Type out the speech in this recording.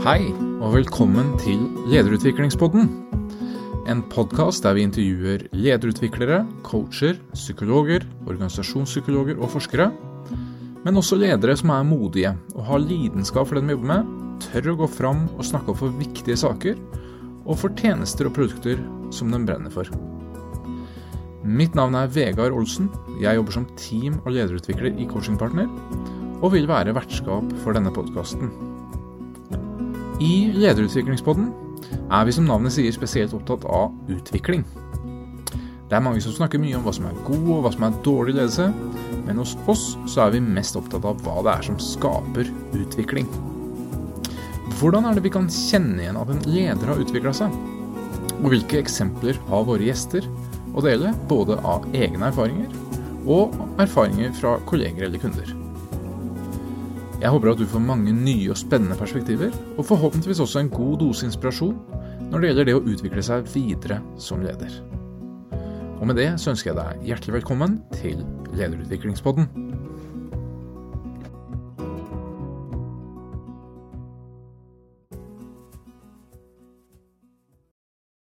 Hei, og velkommen til Lederutviklingspodden. En podkast der vi intervjuer lederutviklere, coacher, psykologer, organisasjonspsykologer og forskere. Men også ledere som er modige og har lidenskap for det de jobber med, tør å gå fram og snakke opp for viktige saker, og for tjenester og produkter som de brenner for. Mitt navn er Vegard Olsen. Jeg jobber som team- og lederutvikler i Coachingpartner, og vil være vertskap for denne podkasten. I Lederutviklingspodden er vi som navnet sier spesielt opptatt av utvikling. Det er mange som snakker mye om hva som er god og hva som er dårlig ledelse, men hos oss så er vi mest opptatt av hva det er som skaper utvikling. Hvordan er det vi kan kjenne igjen at en leder har utvikla seg? Og hvilke eksempler har våre gjester å dele, både av egne erfaringer og erfaringer fra kolleger eller kunder? Jeg håper at du får mange nye og spennende perspektiver, og forhåpentligvis også en god dose inspirasjon når det gjelder det å utvikle seg videre som leder. Og med det så ønsker jeg deg hjertelig velkommen til Lederutviklingspodden.